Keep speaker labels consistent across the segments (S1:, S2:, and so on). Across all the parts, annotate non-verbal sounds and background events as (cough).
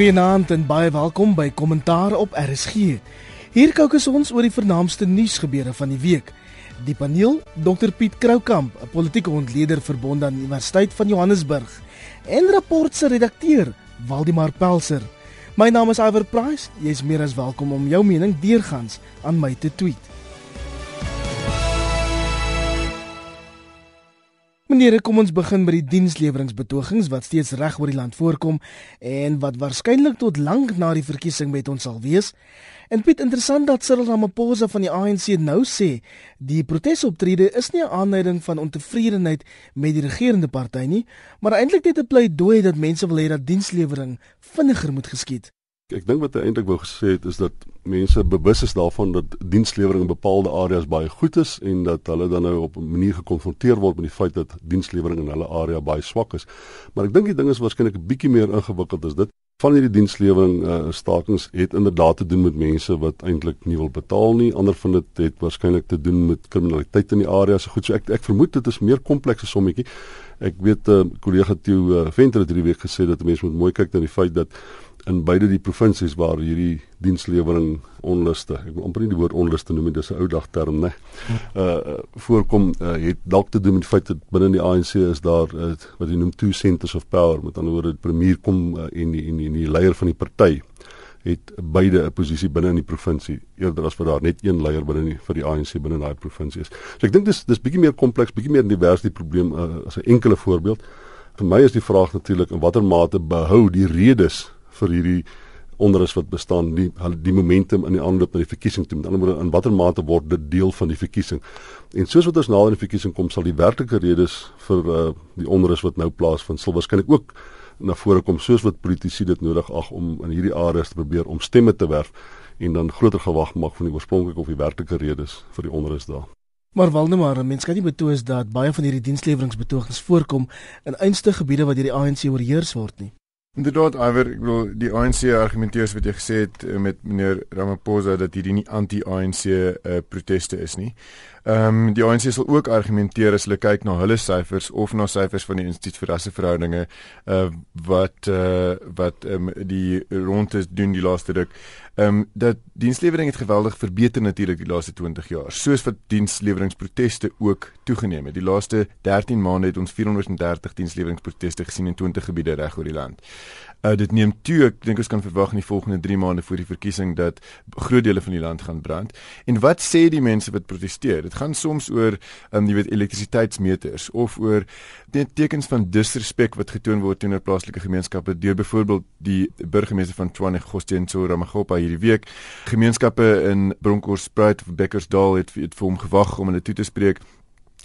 S1: Goeienaand en baie welkom by Kommentaar op RSG. Hier kookus ons oor die vernaamste nuusgebeure van die week. Die paneel: Dr Piet Kroukamp, 'n politieke ontleder verbonde aan die Universiteit van Johannesburg, en rapport se redakteur, Waldemar Pelser. My naam is Iver Price. Jy is meer as welkom om jou mening deurgangs aan my te tweet. Meneer, kom ons begin by die diensleweringsbetogings wat steeds reg oor die land voorkom en wat waarskynlik tot lank na die verkiesing met ons sal wees. En Piet, interessant dat Cyril Ramaphosa van die ANC nou sê die protesoptrede is nie 'n aanleiding van ontevredenheid met die regerende party nie, maar eintlik net 'n pleidooi dat mense wil hê dat dienslewering vinniger moet geskied.
S2: Ek dink wat hy eintlik wou gesê het is dat mense bewus is daarvan dat dienslewering in bepaalde areas baie goed is en dat hulle dan nou op 'n manier gekonfronteer word met die feit dat dienslewering in hulle area baie swak is. Maar ek dink die ding is waarskynlik 'n bietjie meer ingewikkeld as dit. Van hierdie dienslewering uh, stakings het inderdaad te doen met mense wat eintlik nie wil betaal nie. Ander van dit het waarskynlik te doen met kriminaliteit in die area. So goed, so ek ek vermoed dit is meer komplekse sommetjie. Ek weet 'n uh, kollega Theo uh, Venter het hierdie week gesê dat mense moet mooi kyk na die feit dat in beide die provinsies waar hierdie dienslewering onluste, ek wil amper nie die woord onluste noem nie, dis 'n ou dag term, né? Uh voorkom uh, het dalk te doen met die feit dat binne die ANC is daar uh, wat jy noem two centers of power, met ander woorde die premier kom uh, en die en die, die leier van die party het beide 'n posisie binne in die provinsie eerder as wat daar net een leier binne die, vir die ANC binne daai provinsie is. So ek dink dis dis bietjie meer kompleks, bietjie meer divers die probleem uh, as 'n enkele voorbeeld. Vir my is die vraag natuurlik in watter mate behou die redes vir hierdie onrus wat bestaan die die momentum in die aanloop na die verkiesing toe. Met ander woorde in watter mate word dit deel van die verkiesing? En soos wat ons nader aan die verkiesing kom sal die werklike redes vir uh, die onrus wat nou plaasvind sal waarskynlik ook na vore kom soos wat politici dit nodig ag om in hierdie areas te probeer om stemme te werf en dan groter gewag maak van die oorspronklike of die werklike redes vir die onrus daar.
S1: Maar Waldemar, mense kan nie betoog dat baie van hierdie diensleweringsbetogings voorkom in einste gebiede wat deur die ANC oorheers word nie.
S3: Inderdaad, Iver, ek bedoel die ANC argumenteer wat jy gesê het eh, met meneer Ramaphosa dat hierdie nie anti-ANC uh, eh, proteste is nie. Ehm um, die ANC sal ook argumenteer as hulle kyk na hulle syfers of na syfers van die Instituut vir Rasseverhoudinge uh wat uh wat um, die rondes doen die laaste ruk. Ehm um, dat dienslewering het geweldig verbeter natuurlik die laaste 20 jaar. Soos wat diensleweringsproteste ook toegeneem het. Die laaste 13 maande het ons 430 diensleweringsproteste gesien in 20 gebiede reg oor die land. Uh, dit neem toe, ek dink ons kan verwag in die volgende 3 maande voor die verkiesing dat groot dele van die land gaan brand. En wat sê die mense wat proteseer? Dit gaan soms oor, um, jy weet, elektrisiteitsmeters of oor tekens van disrespek wat getoon word teenoor plaaslike gemeenskappe deur byvoorbeeld die burgemeester van Tshwane, Gosteenso Ramagopa hierdie week. Gemeenskappe in Bronkhorstspruit of Beckersdal het, het vir hom gewag om hulle toe te spreek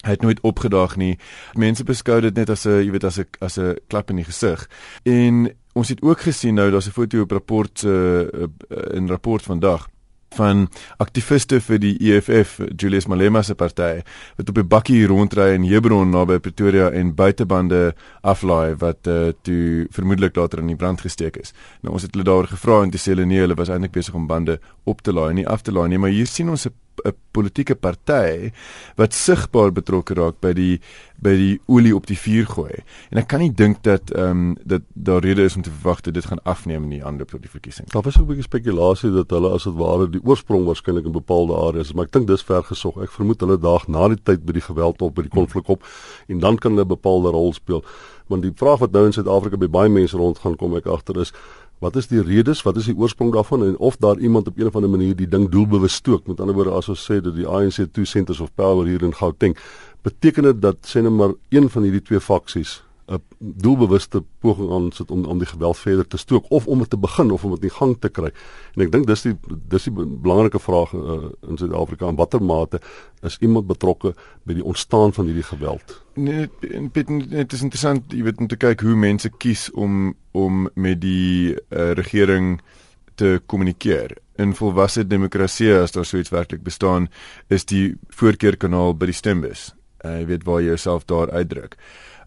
S3: Hy het nooit opgedaag nie. Mense beskou dit net as 'n, jy weet, as 'n as 'n klap in die gesig. En ons het ook gesien nou daar's 'n foto op rapport se uh, in rapport vandag van aktiviste vir die EFF Julius Malema se party wat op 'n bakkie rondry in Hebron naby Pretoria en buitebande aflaai wat uh, toe vermoedelik later in die brand gesteek is. Nou ons het hulle daaroor gevra en dis hulle nee, hulle was eintlik besig om bande op te laai nie af te laai nie, maar hier sien ons 'n 'n politieke party wat sigbaar betrokke raak by die by die olie op die vuur gooi. En ek kan nie dink dat ehm um, dat daar rede is om te verwag dat dit gaan afneem in die aanloop tot die verkiesing.
S2: Daar was ook 'n bietjie spekulasie dat hulle as dit ware die oorsprong waarskynlik in bepaalde areas, maar ek dink dis ver gesog. Ek vermoed hulle daag na die tyd by die geweld op by die konflik op en dan kan hulle 'n bepaalde rol speel. Want die vraag wat nou in Suid-Afrika by baie mense rondgaan kom ek agter is Wat is die redes? Wat is die oorsprong daarvan en of daar iemand op 'n of ander manier die ding doelbewus stook? Met ander woorde, as ons sê dat die ANC two centers of power hier in Gauteng, beteken dit dat sê net maar een van hierdie twee faksies 'n doelbewuste poging aan sit om om die geweld verder te stook of om dit te begin of om dit in gang te kry. En ek dink dis die dis die belangrike vraag uh, in Suid-Afrika in watter mate is iemand betrokke by die ontstaan van hierdie geweld?
S3: Nee, dit dit is interessant, jy weet om te kyk hoe mense kies om om met die uh, regering te kommunikeer. In volwasse demokrasie as daar so iets werklik bestaan, is die voorkeurkanaal by die stembus. Uh, jy weet waar jy jouself daar uitdruk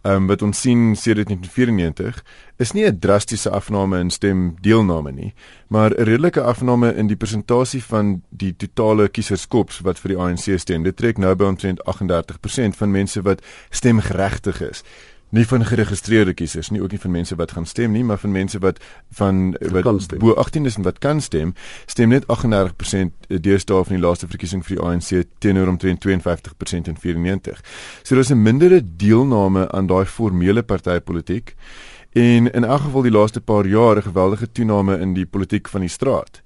S3: um, wat ons sien sedert 1994 is nie 'n drastiese afname in stemdeelname nie, maar 'n redelike afname in die persentasie van die totale kieserskops wat vir die ANC stem. Dit trek nou by omtrent 38% van mense wat stemgeregtig is. Nie van geregistreerde kiesers nie, ook nie van mense wat gaan stem nie, maar van mense wat van wat bo 18 is en wat kan stem, stem net 38% deesdae van die laaste verkiesing vir die ANC teenoor omtrent 52% in 94. So daar's 'n mindere deelname aan daai formele partytetiek en in elk geval die laaste paar jaar 'n geweldige toename in die politiek van die straat.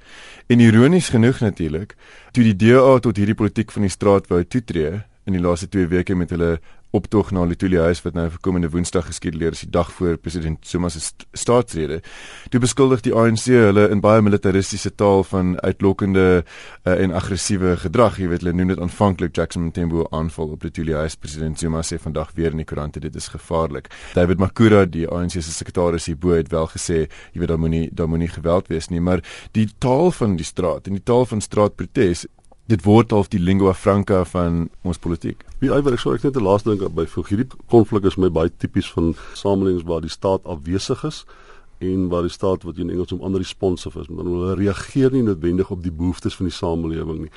S3: En ironies genoeg natuurlik, toe die DA tot hierdie politiek van die straat wou toetree in die laaste 2 weke met hulle optog na Litulie huis wat nou vir komende Woensdag geskeduleer is die dag voor president Zuma se st staatsrede. Toe beskuldig die ANC hulle in baie militaristiese taal van uitlokkende uh, en aggressiewe gedrag. Jy weet hulle noem dit aanvanklik Jackson Mthembu aanval op Litulie huis. President Zuma sê vandag weer in die koerante dit is gevaarlik. David Makura, die ANC se sekretaris hierbo het wel gesê, jy weet daar moenie daar moenie geweld wees nie, maar die taal van die straat en die taal van straatprotes dit word half die lingua franca van ons politiek.
S2: Wie iwer ek sou ek net 'n laaste ding by voeg. Hierdie konflik is my baie tipies van samelewings waar die staat afwesig is en waar die staat wat in Engels om ander responsive is, maar hulle reageer nie noodwendig op die behoeftes van die samelewing nie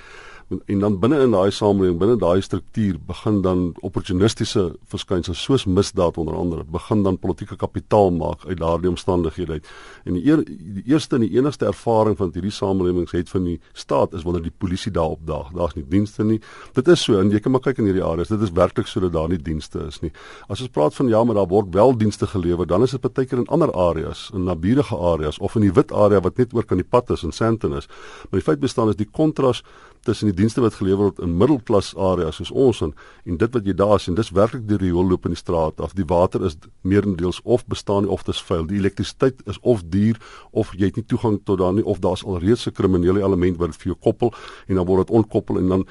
S2: en dan binne in daai samelewing, binne daai struktuur begin dan opportunistiese verskynsels soos misdaad onder andere begin dan politieke kapitaal maak uit daardie omstandighede uit. En die, eer, die eerste en die enigste ervaring van hierdie samelewings het van die staat is wanneer die polisie daar opdaag. Daar's nie dienste nie. Dit is so en jy kan maar kyk in hierdie areas. Dit is werklik so dat daar nie dienste is nie. As ons praat van ja, maar daar word wel dienste gelewer, dan is dit baie keer in ander areas, in naburige areas of in die wit area wat net oor kan die pad is in Sandton is. Maar die feit bestaan is die kontras tussen die dienste wat gelewer word in middelklas areas soos ons en, en dit wat jy daar sien dis werklik die rioolloop in die straat af. Die water is meerendeels of bestaan nie of dit is vuil. Die elektrisiteit is of duur of jy het nie toegang tot daar nie of daar's alreeds 'n kriminele element wat vir jou koppel en dan word dit ontkoppel en dan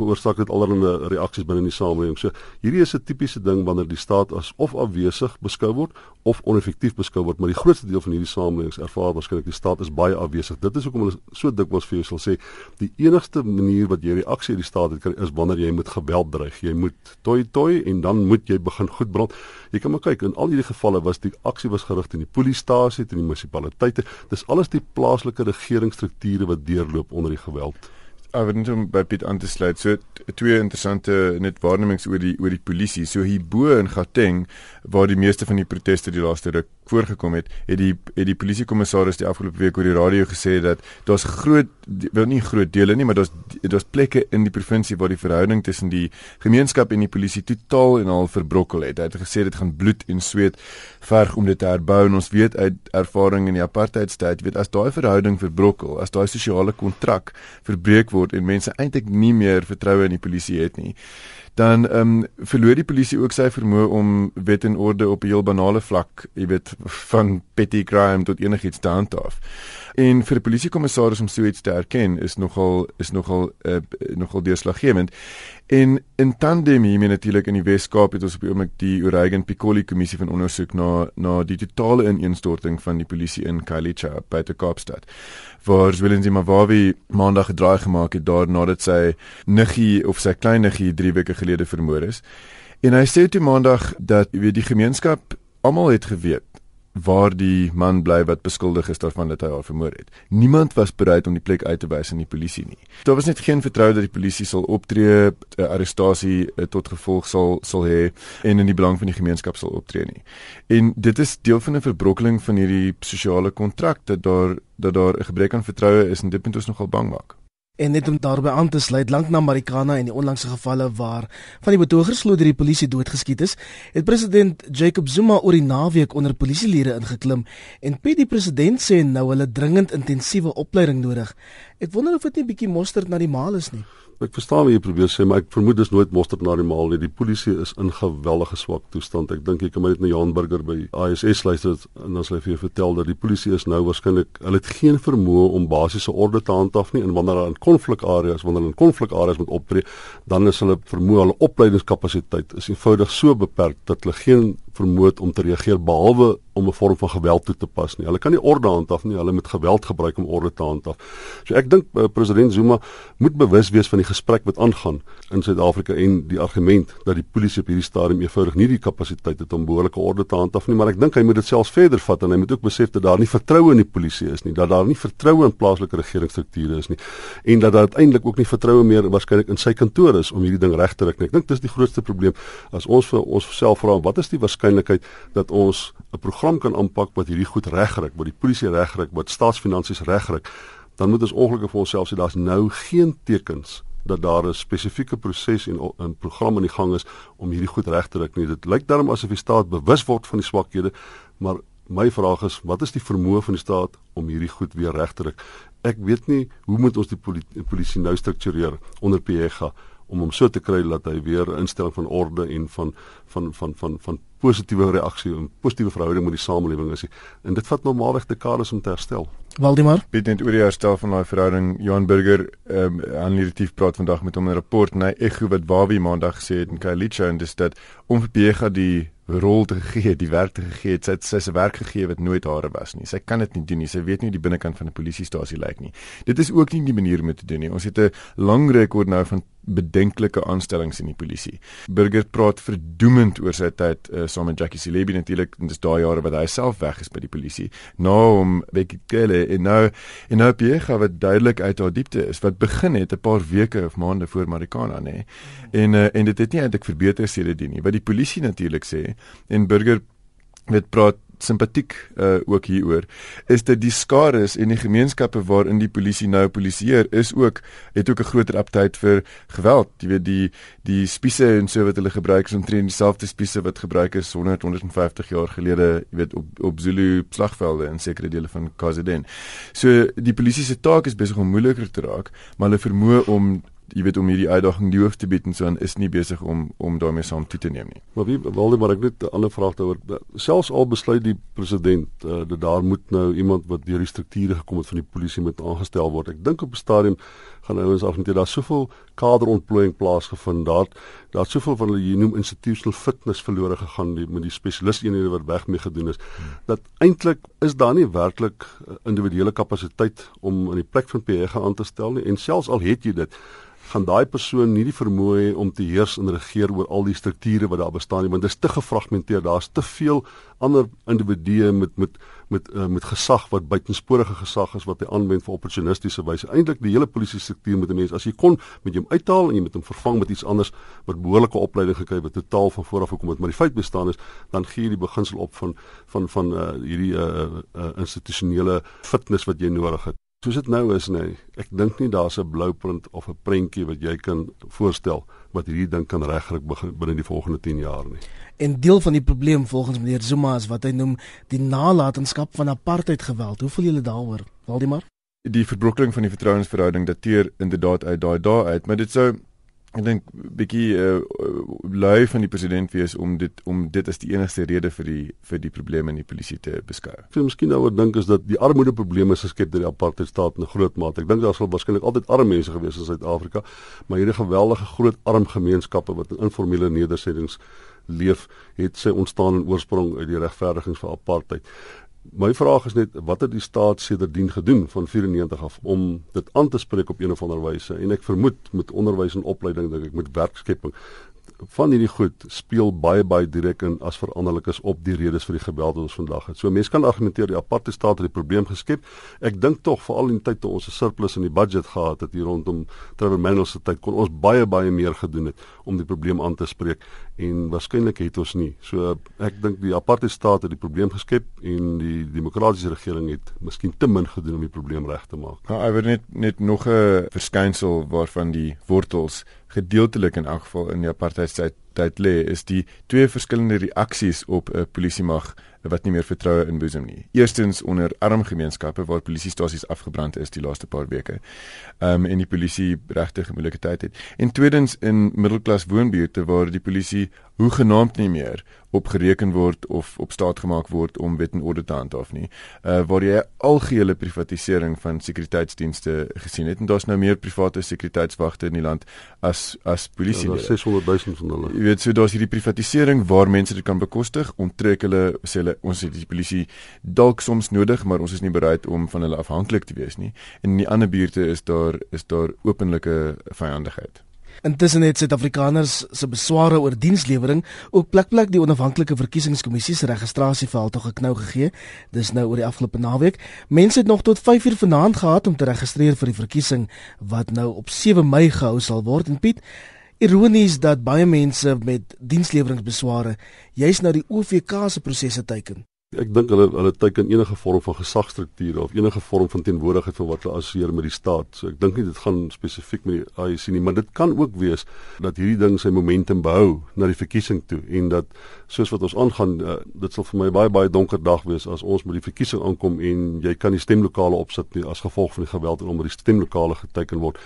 S2: veroorsaak dit allerlei reaksies binne die samelewing. So hierdie is 'n tipiese ding wanneer die staat as of afwesig beskou word of oneffektief beskou word, maar die grootste deel van hierdie samelewings ervaar waarskynlik die staat is baie afwesig. Dit is hoekom hulle so dikwels vir jou sal sê die enigste manier wat jy reaksie uit die staat het kry is wanneer jy moet geweld dreig. Jy moet toi toi en dan moet jy begin goed brand. Jy kan maar kyk in al hierdie gevalle was die aksie was gerig teen die polisiestasie, teen die munisipaliteite. Dis alles die plaaslike regeringsstrukture wat deurloop onder die geweld.
S3: Ek wil net om by Piet aan te sluit. So twee interessante net waarnemings oor die oor die polisie. So hierbo in Gauteng waar die meeste van die proteste die laaste ruk voorgekom het, het die het die polisiekommissaris die afgelope week oor die radio gesê dat daar's groot wel nie groot dele nie, maar daar's daar's plekke in die provinsie waar die verhouding tussen die gemeenskap en die polisie totaal en al verbrokkel het. Hy het gesê dit gaan bloed en sweet verg om dit te herbou en ons weet uit ervaring in die apartheidstyd, weet as daai verhouding verbrokkel, as daai sosiale kontrak verbreek word en mense eintlik nie meer vertroue in die polisie het nie dan ehm um, verloor die polisie ook sy vermoë om wet en orde op 'n heel banale vlak, jy weet, van petty crime tot enigiets te handhaaf. En vir die polisiekommissaris om so iets te erken is nogal is nogal uh, nogal deurslaggewend. En in tandem hiermee natuurlik in die Wes-Kaap het ons op die oomblik die Oregon Piccoli kommissie van ondersoek na na die totale ineenstorting van die polisie in Khayelitsha die Kaapstad. Waar Willem Zimbabwe maandag gedraai gemaak het daar nadat sy niggie of sy klein niggie 3 weke gelede vermoor is. En hy sê toe maandag dat weet die gemeenskap almal het geweet waar die man bly wat beskuldig is daarvan dat hy haar vermoor het. Niemand was bereid om die plek uit te wys aan die polisie nie. Daar was net geen vertroue dat die polisie sal optree, 'n eh, arrestasie eh, tot gevolg sal sal hê en in die belang van die gemeenskap sal optree nie. En dit is deel van 'n verbrokkeling van hierdie sosiale kontrak dat daar dat daar 'n gebrek aan vertroue is en dit moet ons nogal bang maak.
S1: En net om daarbey aan te sluit, lank na Marikana en die onlangse gevalle waar van die betogers glo deur die polisie doodgeskiet is, het president Jacob Zuma oor die naweek onder polisielede ingeklim en Piet die president sê nou hulle dringend intensiewe opleiding nodig. Ek wonder of dit nie bietjie mosterd na die maal is nie.
S2: Ek verstaan wat jy probeer sê, maar ek vermoed dis nooit mosterd na die maal nie. Die polisie is in geweldige swak toestand. Ek dink jy kan maar net na Johan Burger by ISS luister en dan sal hy vir jou vertel dat die polisie is nou waarskynlik hulle het geen vermoë om basiese orde te handhaaf nie en wanneer hulle in konflikareas, wanneer hulle in konflikareas moet optree, dan is hulle vermoë hulle opleidingskapasiteit is eenvoudig so beperk dat hulle geen vermoed om te reageer behalwe om 'n vorm van geweld toe te pas nie. Hulle kan nie orde handhaaf nie, hulle moet geweld gebruik om orde te handhaaf. So ek dink uh, president Zuma moet bewus wees van die gesprek wat aangaan in Suid-Afrika en die argument dat die polisie op hierdie stadium eenvoudig nie die kapasiteit het om behoorlike orde te handhaaf nie, maar ek dink hy moet dit selfs verder vat en hy moet ook besef dat daar nie vertroue in die polisie is nie, dat daar nie vertroue in plaaslike regeringsstrukture is nie en dat daar uiteindelik ook nie vertroue meer waarskynlik in sy kantoor is om hierdie ding reg te kry. Ek dink dis die grootste probleem as ons vir ons self vra wat is die waarskynlikheid dat ons 'n program kan aanpak wat hierdie goed regkry, wat die polisie regkry, wat staatsfinansies regkry, dan moet ons ongelukkig vir onsself sê daar's nou geen tekens dat daar 'n spesifieke proses en 'n program aan die gang is om hierdie goed reg te druk nie. Dit lyk daarom asof die staat bewus word van die swakhede, maar my vraag is, wat is die vermoë van die staat om hierdie goed weer reg te druk? Ek weet nie hoe moet ons die polisie, polisie nou struktureer onder PEGA om hom so te kry dat hy weer 'n instelling van orde en van van van van van positiewe reaksie en positiewe verhouding met die samelewing is. En dit vat normaalweg dekades om te herstel.
S1: Waldemar,
S3: weet net oor die herstel van daai verhouding. Johan Burger ehm um, analitief praat vandag met hom 'n rapport en hy ekho wat Wabi maandag gesê het in Kailicha en dis dat om vir Bega die rol te gee, die werk te gee, sy het sy se werk gegee wat nooit hare was nie. Sy kan dit nie doen nie. Sy weet nie hoe die binnekant van 'n polisiestasie lyk nie. Dit is ook nie die manier om dit te doen nie. Ons het 'n lang rekord nou van bedenklike aanstellings in die polisie. Burger praat verdoemend oor sy tyd uh, saam met Jackie Celebi natuurlik in dis daai jare wat hy self weg is by die polisie. Nou om Becky Kelle en nou en nou Piega wat duidelik uit haar diepte is wat begin het 'n paar weke of maande voor Marikana nê. En uh, en dit het nie eintlik verbeter sedert nie. Wat die polisie natuurlik sê en Burger weet praat simpatiek uh, ook hieroor is dat die skares en die gemeenskappe waarin die polisie nou polisieer is ook het ook 'n groter aptyd vir geweld. Jy weet die die spiese en so wat hulle gebruik is omtrent dieselfde spiese wat gebruik is 100 150 jaar gelede jy weet op op Zulu slagvelde in sekere dele van KwaZulu-Natal. So die polisie se taak is besig om moeiliker te raak maar hulle vermoë om jy weet om hierdie uitdaging die hoof te bied en so aan is nie besig om om daarmee saam toe te neem nie.
S2: Maar wie wilde maar ek net 'n ander vraag daaroor. Selfs al besluit die president uh, dat daar moet nou iemand wat deur die strukture gekom het van die polisie moet aangestel word. Ek dink op 'n stadium gaan ouens af en toe daar soveel kaderontplooiing plaasgevind. Daar daar soveel van hulle jy noem institutional fitness verlore gegaan die, met die spesialisteenhede wat weg mee gedoen is. Hmm. Dat eintlik is daar nie werklik uh, individuele kapasiteit om in die plek van PG aan te stel nie en selfs al het jy dit gaan daai persoon nie die vermoë hê om te heers en regeer oor al die strukture wat daar bestaan nie want dit is te gefragmenteer. Daar's te veel ander individue met met met uh, met gesag wat buitensporige gesag is wat hy aanwend vir opportunistiese wyse. Eintlik die hele polisie struktuur moet 'n mens as jy kon met hom uithaal en jy met hom vervang met iets anders wat behoorlike opleiding gekry wat totaal van voor af gekom het. Maar die feit bestaan is dan gee jy die beginsel op van van van uh, hierdie uh, uh, institusionele fitness wat jy nodig het Soos dit nou is, nee, ek dink nie daar's 'n blouprint of 'n prentjie wat jy kan voorstel wat hierdie ding kan regkry binne die volgende 10 jaar nie.
S1: En deel van die probleem volgens meneer Zuma is wat hy noem die nalatenskap van apartheid geweld. Hoe voel julle daaroor, Waldemar?
S3: Die verbrokkeling van die vertrouensverhouding dateer inderdaad uit daai dae uit, maar dit sou Ek dink bietjie uh, lui van die president wees om dit om dit as die enigste rede vir die vir die probleme in die polisie te beskou.
S2: Ek sê miskien nou wat dink is dat die armoede probleme is geskep deur die apartheid staat in groot mate. Ek dink daar sal waarskynlik altyd arme mense gewees in Suid-Afrika, maar hierdie geweldige groot arm gemeenskappe wat in informele nedersettings leef, het sy ontstaan en oorsprong uit die regverdigings van apartheid. My vraag is net wat het die staat sedertdien gedoen van 94 af om dit aan te spreek op een of ander wyse? En ek vermoed met onderwys en opleiding dink ek met werkskepping van hierdie goed speel baie baie direk in as veranderlik is op die redes vir die geweld wat ons vandag het. So mense kan argumenteer die aparte staat het die probleem geskep. Ek dink tog veral in tyd toe ons 'n surplus in die budget gehad het hier rondom Trevor Manuel se tyd kon ons baie baie meer gedoen het om die probleem aan te spreek en waarskynlik het ons nie. So ek dink die aparte staat het die probleem geskep en die demokratiese regering het miskien te min gedoen om die probleem reg te maak.
S3: Nou, ek wil net net nog 'n verskynsel waarvan die wortels gedeeltelik in elk geval in die apartheid tyd lê is die twee verskillende reaksies op 'n polisiemag wat nie meer vertroue inboesem nie. Eerstens onder arm gemeenskappe waar polisiestasies afgebrand is die laaste paar weke. Ehm um, en die polisie regtig moeilike tyd het. En tweedens in middelklas woonbuurte waar die polisie hoe genaamd nie meer opgereken word of op staat gemaak word om wet en orde te handhaaf nie. Uh waar jy algehele privatisering van sekuriteitsdienste gesien het en daar's nou meer private sekuriteitswagte in die land as as polisie. Ja,
S2: 600 000 van hulle.
S3: Jy weet so daar's hierdie privatisering waar mense dit kan bekostig onttrek hulle sê hulle ons het die polisie dalk soms nodig maar ons is nie bereid om van hulle afhanklik te wees nie. En in die ander buurte is daar is daar openlike vyandigheid.
S1: Intussen het Suid-Afrikaners se besware oor dienslewering ook plek-plek die onafhanklike verkiesingskommissie se registrasieveld tog geknou gegee. Dis nou oor die afgelope naweek. Mense het nog tot 5uur vanaand gehad om te registreer vir die verkiesing wat nou op 7 Mei gehou sal word. En Piet, ironies dat baie mense met diensleweringsbesware juis na die OVK se prosesse teiken.
S2: Ek dink hulle hulle teiken enige vorm van gesagsstrukture of enige vorm van teenwoordigheid van wat hulle assosieer met die staat. So ek dink nie dit gaan spesifiek met die ANC nie, maar dit kan ook wees dat hierdie ding sy momentum behou na die verkiesing toe en dat soos wat ons aangaan, uh, dit sal vir my baie baie donker dag wees as ons met die verkiesing aankom en jy kan die stemlokale opsit nie as gevolg van die geweld en omdat die stemlokale geteken word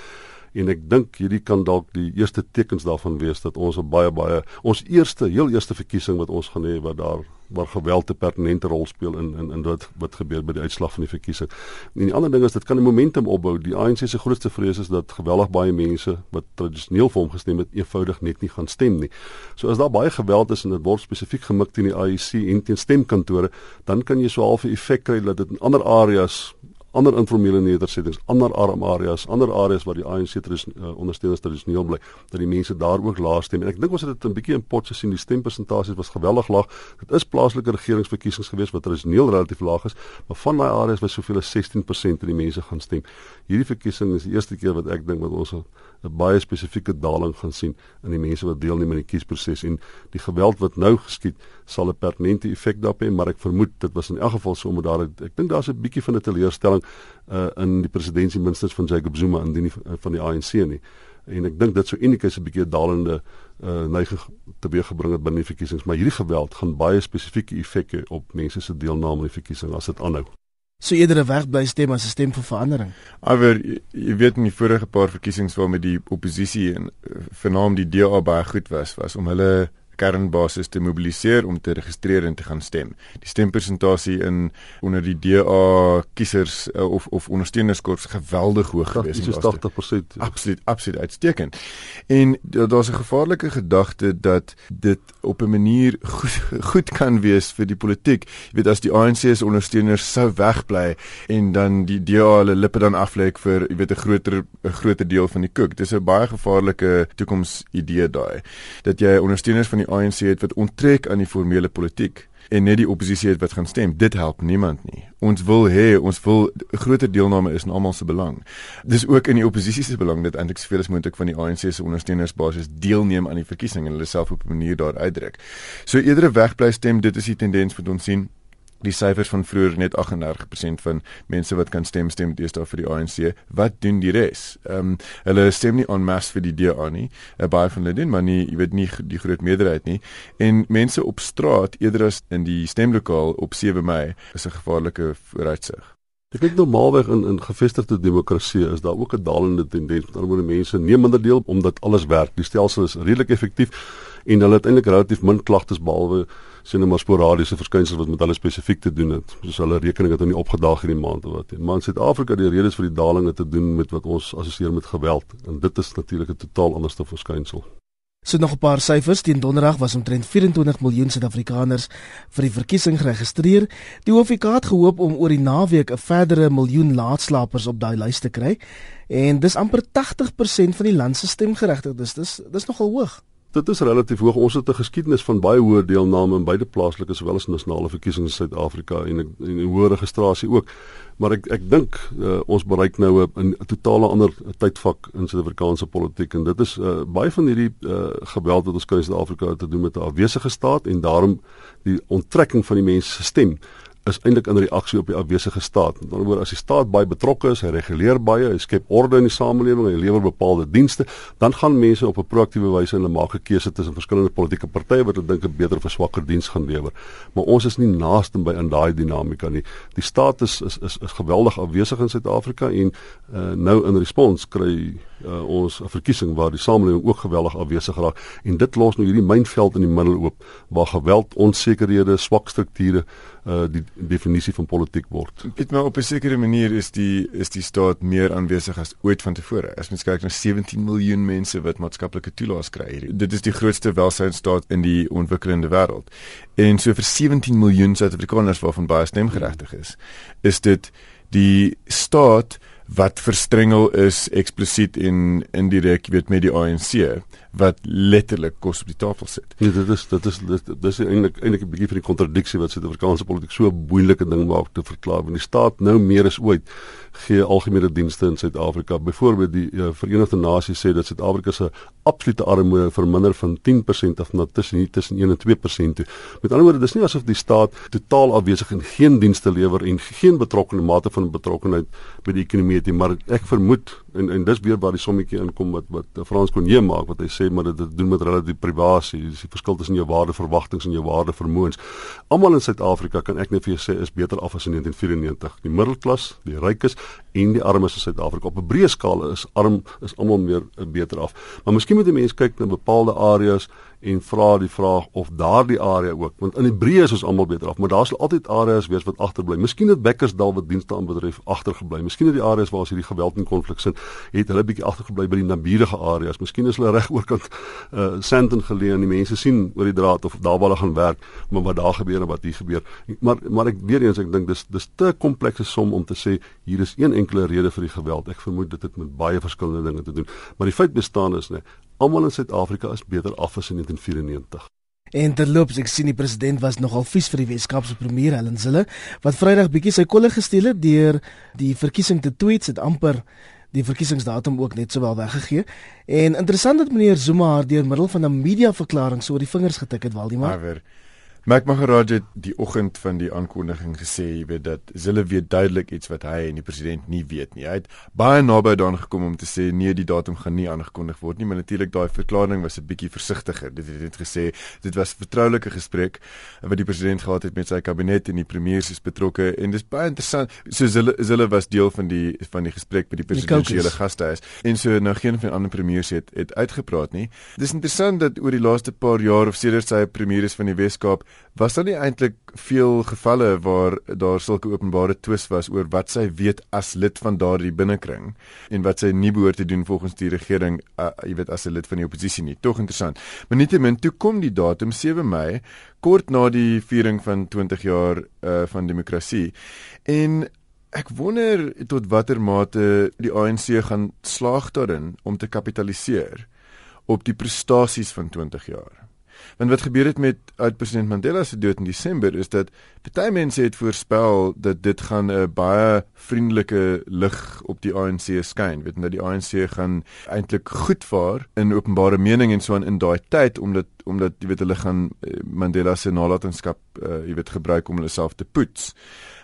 S2: en ek dink hierdie kan dalk die eerste tekens daarvan wees dat ons 'n baie baie ons eerste heel eerste verkiesing wat ons gaan hê wat daar waar geweld 'n pertinente rol speel in in in wat wat gebeur by die uitslag van die verkiesing. En die ander ding is dit kan 'n momentum opbou. Die ANC se grootste vrees is dat geweldig baie mense wat tradisioneel vir hom gestem het, eenvoudig net nie gaan stem nie. So as daar baie geweld is en dit word spesifiek gemik teen die ANC en teen stemkantore, dan kan jy so half 'n effek kry dat dit in ander areas ander informele nedersettings, ander arm areas, ander areas waar die ANC tris, uh, ondersteuners tradisioneel bly, dat die mense daar ook laag stem. En ek dink ons het dit 'n bietjie in pot gesien, die stempersentasies was geweldig laag. Dit is plaaslike regeringsverkiesings gewees wat tradisioneel relatief laag is, maar van daai areas was soveel as 16% van die mense gaan stem. Hierdie verkiesing is die eerste keer wat ek dink met ons 'n baie spesifieke daling gaan sien in die mense wat deelneem aan die kiesproses en die geweld wat nou geskied sal 'n pertinente effek daarop hê, maar ek vermoed dit was in elk geval so omdat daar ek dink daar's 'n bietjie van 'n teleurstelling uh, in die presidentsie minstens van Jacob Zuma en die uh, van die ANC nie. En ek dink dit sou uniek is 'n bietjie dalende uh, neiging teweeggebring het binne die verkiesings, maar hierdie geweld gaan baie spesifieke effekte op mense se deelname aan die verkiesing as dit aanhou.
S1: So eerder 'n weg bly stem as 'n stem vir verandering.
S3: Maar jy weet in die vorige paar verkiesings waar met die oppositie en vernaam die DA baie goed was, was om hulle kernbasis te mobiliseer om te registreer en te gaan stem. Die stempersentasie in onder die DA kiesers uh, of of ondersteunerskorps geweldig hoog gewees.
S2: Dit is 80%.
S3: Absoluut, absoluut uitstekend. En daar's 'n gevaarlike gedagte dat dit op 'n manier goed, (laughs) goed kan wees vir die politiek. Jy weet as die ANC se ondersteuners sou wegbly en dan die DA hulle lippe dan aflek vir jy weet 'n groter 'n groter deel van die koek. Dis 'n baie gevaarlike toekomsidee daai. Dat jy ondersteuners van die ANC het wat onttrek aan die formele politiek en net die oppositie het wat gaan stem. Dit help niemand nie. Ons wil hê ons wil groter deelname is in almal se belang. Dis ook in die oppositie se belang dat eintlik soveel as moontlik van die ANC se ondersteunersbasis deelneem aan die verkiesing en hulle self op 'n manier daar uitdruk. So eerder wegbly stem, dit is die tendens wat ons sien die syfers van vroeër net 38% van mense wat kan stem stem deesdae vir die ANC. Wat doen die res? Ehm um, hulle stem nie en masse vir die DA nie. Uh, baie van hulle doen, maar nie, jy weet nie die groot meerderheid nie. En mense op straat eerder as in die stemlokaal op 7 Mei is 'n gevaarlike vooruitsig.
S2: Ek dink normaalweg in in gevestigde demokrasie is daar ook 'n dalende tendens. Dan word mense neem minder deel omdat alles werk. Die stelsel is redelik effektief en hulle het eintlik relatief min klagtes behalwe sien nou maar sporadiese verskynsels wat met hulle spesifiek te doen het. Soos hulle rekening het nou nie opgedaag hierdie maand of wat nie. Maar in Suid-Afrika die redes vir die daling het te doen met wat ons assosieer met geweld en dit is natuurlik 'n totaal anderste verskynsel.
S1: So nog 'n paar syfers. Teen Donderdag was omtrent 24 miljoen Suid-Afrikaners vir die verkiesing geregistreer. Die OFK het gehoop om oor die naweek 'n verdere miljoen laatslapers op daai lys te kry. En dis amper 80% van die land se stemgeregtigdes. Dis dis nogal hoog.
S2: Dit is relatief hoog. Ons het 'n geskiedenis van baie hoë deelname in beide plaaslike sowel as nasionale verkiesings in Suid-Afrika en 'n hoë registrasie ook. Maar ek ek dink uh, ons bereik nou 'n totale ander tydvak in Suid-Afrikaanse politiek en dit is uh, baie van hierdie uh, geweld wat ons kry in Suid-Afrika te doen met 'n afwesige staat en daarom die onttrekking van die mense se stem is eintlik in reaksie op die afwesige staat. Met ander woorde, as die staat baie betrokke is, hy reguleer baie, hy skep orde in die samelewing, hy lewer bepaalde dienste, dan gaan mense op 'n proaktiewe wyse hulle maak 'n keuse tussen verskillende politieke partye wat hulle dink 'n beter of swakker diens gaan lewer. Maar ons is nie naaste by in daai dinamika nie. Die staat is is is, is geweldig afwesig in Suid-Afrika en uh, nou in respons kry uh, ons verkiesing waar die samelewing ook geweldig afwesig raak en dit los nou hierdie mynveld in die middel oop waar geweld, onsekerhede, swak strukture uh die definisie van politiek word.
S3: Dit maar op 'n sekere manier is die is die staat meer aanwesig as ooit vantevore. As mens kyk na 17 miljoen mense wat maatskaplike toelaas kry. Dit is die grootste welsynsstaat in die ontwikkelende wêreld. En so vir 17 miljoen Suid-Afrikaners waarvan baie stemgeregtig is, is dit die staat wat verstrengel is eksplisiet en indirek weet met die ANC wat letterlik kos op die tafel sit.
S2: Ja, dit is dit is dit, dit is eintlik eintlik 'n bietjie van die kontradiksie wat Suid-Afrikaanse politiek so 'n moeilike ding maak te verklaar. Want die staat nou meer as ooit gee algemene dienste in Suid-Afrika. Byvoorbeeld die uh, Verenigde Nasies sê dat Suid-Afrika se absolute armoede verminder van 10% af na tussen hier tussen 1 en 2% toe. Met ander woorde, dis nie asof die staat totaal afwesig en geen dienste lewer en geen betrokkene mate van betrokkenheid by die ekonomie het nie, maar ek vermoed en en dis weer waar die sommetjie inkom wat wat Frans Konje maak wat hy sê maar dit het doen met relatief privasie dis die verskil tussen jou waardeverwagtinge en jou waardevermoëns. Almal in Suid-Afrika kan ek net vir jou sê is beter af as in 1994 die middelklas die rykes en die armes in Suid-Afrika. Op 'n breë skaal is arm is almal meer uh, beter af. Maar miskien moet die mense kyk na bepaalde areas en vra die vraag of daardie area ook want in die breë is ons almal beter af maar daar sal altyd areas wees wat agterbly miskien het Bekkersdal wat dienste aanbetref agtergebly miskien het die areas waar ons hierdie geweld en konflik sien het hulle bietjie agtergebly by die naburige areas. Miskien is hulle reg oorkant uh Sandton geleë en die mense sien oor die draad of daar waar hulle gaan werk, maar wat daar gebeur en wat hier gebeur. Maar maar ek weer eens ek dink dis dis te komplekse som om te sê hier is een enkele rede vir die geweld. Ek vermoed dit het met baie verskillende dinge te doen. Maar die feit bestaan is nê, almal in Suid-Afrika is beter af as in 1994.
S1: En terloops, ek sien die president was nogal vies vir die Weskaapse premier Helen Zille wat Vrydag bietjie sy kolle gesteel het deur die verkiesing te tweets het amper die verkiesingsdatum ook net sowel weggegee. En interessant dat meneer Zuma haar deur middel van 'n media verklaring so oor die vingers getik het, Waldemar.
S3: Maar Mac Maharaj het die oggend van die aankondiging gesê, jy weet dat hulle weet duidelik iets wat hy en die president nie weet nie. Hy het baie naby daaraan gekom om te sê nee, die datum gaan nie aangekondig word nie, maar natuurlik daai verklaring was 'n bietjie versigtiger. Dit het net gesê dit was 'n vertroulike gesprek wat die president gehad het met sy kabinet en die premier is betrokke en dis baie interessant. So hulle hulle was deel van die van die gesprek met die presidentsiële gastehuis en so nou geen van die ander premiers het het uitgepraat nie. Dis interessant dat oor die laaste paar jaar of sedert sy premier is van die Weskaap was daar nie eintlik veel gevalle waar daar sulke openbare twis was oor wat sy weet as lid van daardie binnekring en wat sy nie behoort te doen volgens die regering uh, jy weet as 'n lid van die oppositie nie? Tog interessant. Maar nietemin toe kom die datum 7 Mei kort na die viering van 20 jaar uh, van demokrasie. En ek wonder tot watter mate die ANC gaan slaag daarin om te kapitaliseer op die prestasies van 20 jaar Want wat gebeur het met oud-president Mandela se dood in Desember is dat baie mense het voorspel dat dit gaan 'n baie vriendelike lig op die ANC skyn, weet dat die ANC gaan eintlik goed vaar in openbare mening en so aan in daai tyd omdat omdat jy weet hulle gaan eh, Mandela se nalatenskap uh, jy weet gebruik om hulle self te poets.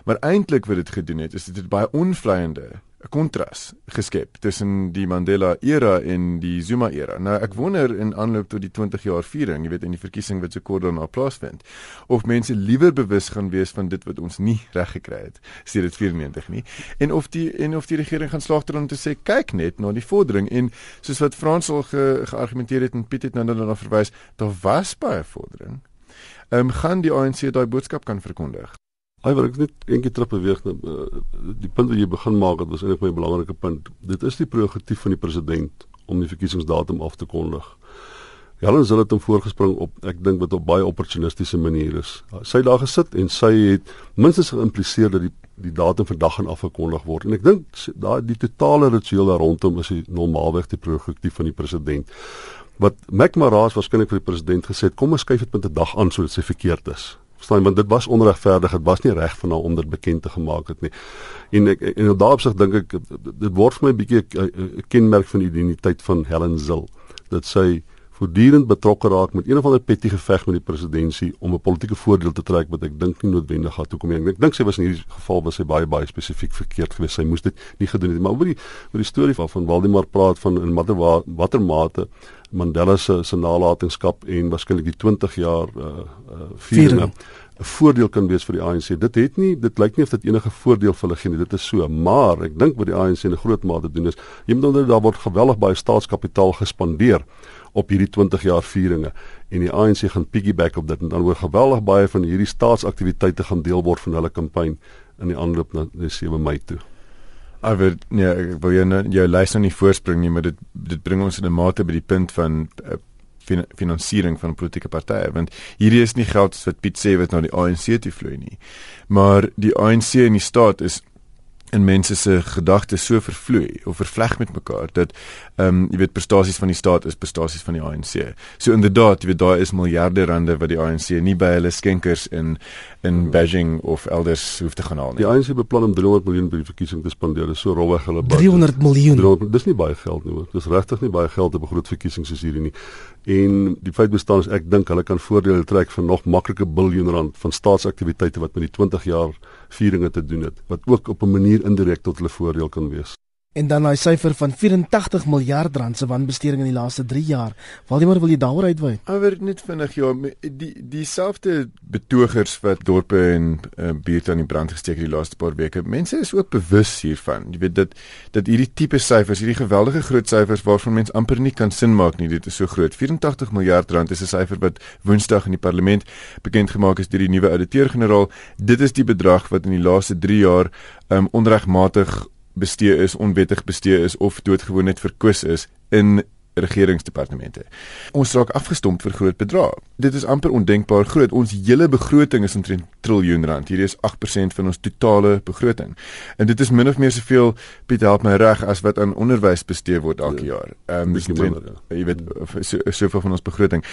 S3: Maar eintlik wat dit gedoen het is dit baie onvleiende 'n kontras geskep tussen die Mandela era en die Zuma era. Nou ek wonder in aanloop tot die 20 jaar viering, jy weet in die verkiesing wat so kort daarna plaasvind, of mense liewer bewus gaan wees van dit wat ons nie reg gekry het sedert 94 nie en of die en of die regering gaan slaag daarin om te sê kyk net na die vordering en soos wat Frans al ge, geargumenteer het en Piet het nou daarna verwys, daar was baie vordering. Ehm um, gaan die ANC daai boodskap kan verkondig?
S2: Hy wil ek net eendag terug beweeg na uh, die punt wat jy begin maak, dit was eintlik 'n belangrike punt. Dit is die prerogatief van die president om die verkiesingsdatum af te kondig. Helen Zille het hom voorgespring op ek dink wat op baie opportunistiese manier is. Sy daar gesit en sy het minstens geïmpliseer dat die die datum vandag gaan afgekondig word. En ek dink daai die totale ritueel daar rondom is die normaalweg die prerogatief van die president. Wat McMaraas waarskynlik vir die president gesê het, kom ons skuif dit met 'n dag aan sodat sy verkeerd is verstaan want dit was onregverdig dit was nie reg van haar om dit bekend te gemaak het nie. En ek en op daardie dink ek dit word vir my 'n bietjie 'n kenmerk van die identiteit van Helen Zil dat sy voortdurend betrokke raak met een of ander petty geveg met die presidentskap om 'n politieke voordeel te trek wat ek dink nie noodwendig gaan toekom nie. Ek dink sy was in hierdie geval was sy baie baie spesifiek verkeerd geweest. Sy moes dit nie gedoen het nie. Maar oor die oor die storie van van Waldemar praat van in watter watter mate Mandela se se nalatenskap en waarskynlik die 20 jaar uh uh vieringe 'n voordeel kan wees vir die ANC. Dit het nie dit lyk nie of dit enige voordeel vir hulle gee nie. Dit is so, maar ek dink wat die ANC in 'n groot mate doen is, jy moet onder daar word geweldig baie staatskapitaal gespandeer op hierdie 20 jaar vieringe en die ANC gaan piggyback op dit en dan word geweldig baie van hierdie staatsaktiwiteite gaan deel word van hulle kampanje in die aanloop na die 7 Mei toe.
S3: Maar nee, ek wil jou nou jou lys nou nie voorspring nie, maar dit dit bring ons in 'n mate by die punt van uh, finansiering van politieke partye want hierdie is nie geld wat Piet sê wat na die ANC toe vloei nie. Maar die ANC in die staat is in mense se gedagtes so vervloei of vervleg met mekaar dat ehm um, jy weet prestasies van die staat is prestasies van die ANC. So inderdaad, jy weet daar is miljarde rande wat die ANC nie by hulle skenkers in in Beijing of elders hoef te gaan haal
S2: nie. Die ANC beplan om 300 miljoen by die verkiesing te spandeer. Dis so rolweg hulle
S1: budget. 300 miljoen. 300,
S2: dis nie baie geld nie hoor. Dis regtig nie baie geld op 'n groot verkiesing soos hierdie nie. En die feit bestaan is ek dink hulle kan voordele trek van nog maklike biljoen rand van staatsaktiwiteite wat met die 20 jaar vieringe te doen het wat ook op 'n manier indirek tot hulle voordeel kan wees.
S1: En dan daai syfer van 84 miljard rand se wanbesteding in die laaste 3 jaar. Waldemar, wil jy daaroor uitwy?
S3: Oor net vinnig ja, die dieselfde betogers wat dorpe en uh, buurte aan die brand gesteek het die laaste paar weke. Mense is ook bewus hiervan. Jy weet dat dat hierdie tipe syfers, hierdie geweldige groot syfers waarvan mense amper nie kan sin maak nie, dit is so groot. 84 miljard rand is 'n syfer wat Woensdag in die parlement bekend gemaak is deur die nuwe ouditeur-generaal. Dit is die bedrag wat in die laaste 3 jaar um, onregmatig bestee is, onwettig bestee is of doodgewoon net verkwis is in regeringsdepartemente. Ons raak afgestomp vir groot bedrae. Dit is amper ondenkbaar groot. Ons hele begroting is omtrent triljoen rand. Hierdie is 8% van ons totale begroting. En dit is min of meer soveel Piet help my reg as wat aan onderwys bestee word elke ja, jaar. Ehm um, jy weet so soveel van ons begroting.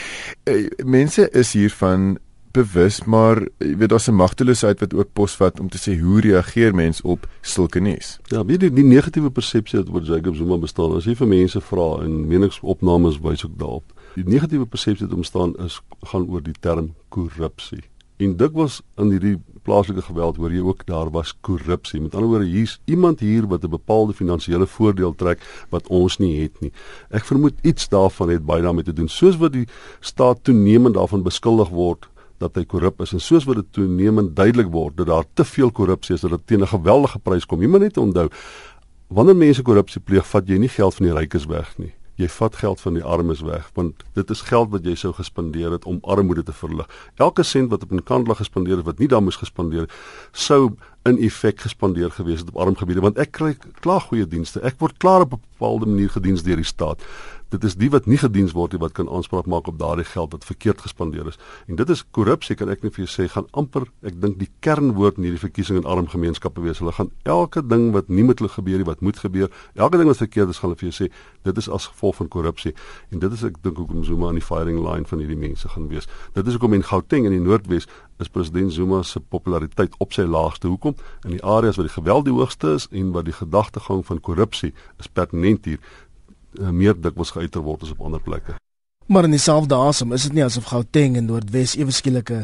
S3: Uh, mense is hiervan bewus, maar jy weet daar's 'n magteloosheid wat ook posvat om te sê hoe reageer mens op sulke nuus.
S2: Ja, weet jy die negatiewe persepsie wat oor Jacob Zuma bestaan, as jy vir mense vra en meningsopnames wys ook daarop. Die negatiewe persepsie wat ontstaan is gaan oor die term korrupsie. En dit was in hierdie plaaslike geweld hoor jy ook daar was korrupsie. Met ander woorde hier's iemand hier wat 'n bepaalde finansiële voordeel trek wat ons nie het nie. Ek vermoed iets daarvan het baie daarmee te doen. Soos wat die staat toenemend daarvan beskuldig word dat hy korrup is en soos wat dit toenemend duidelik word dat daar te veel korrupsie is dat dit teen 'n geweldige prys kom. Jy moet net onthou wanneer mense korrupsie pleeg, vat jy nie geld van die rykes weg nie. Jy vat geld van die armes weg want dit is geld wat jy sou gespandeer het om armoede te verlig. Elke sent wat op 'n kant lag gespandeer het wat nie daar moes gespandeer sou in effek gespandeer gewees het op arm gebiede want ek kry klaar goeie dienste. Ek word klaar op 'n bepaalde manier gediens deur die staat dit is die wat nie gediens word nie wat kan aanspraak maak op daardie geld wat verkeerd gespandeer is. En dit is korrupsie kan ek net vir jou sê gaan amper ek dink die kernwoord in hierdie verkiesing in arm gemeenskappe wees. Hulle gaan elke ding wat nie moet gebeur nie wat moet gebeur, elke ding wat verkeerd is gaan hulle vir jou sê dit is as gevolg van korrupsie. En dit is ek dink hoekom Zuma aan die firing line van hierdie mense gaan wees. Dit is hoekom in Gauteng in die Noordwes is president Zuma se populariteit op sy laagste. Hoekom? In die areas waar die geweld die hoogste is en waar die gedagtegang van korrupsie is pertinent hier uh, meer dikwels geuiter word as op ander plekke.
S1: Maar in dieselfde asem is dit nie asof Gauteng en Noordwes ewe skielike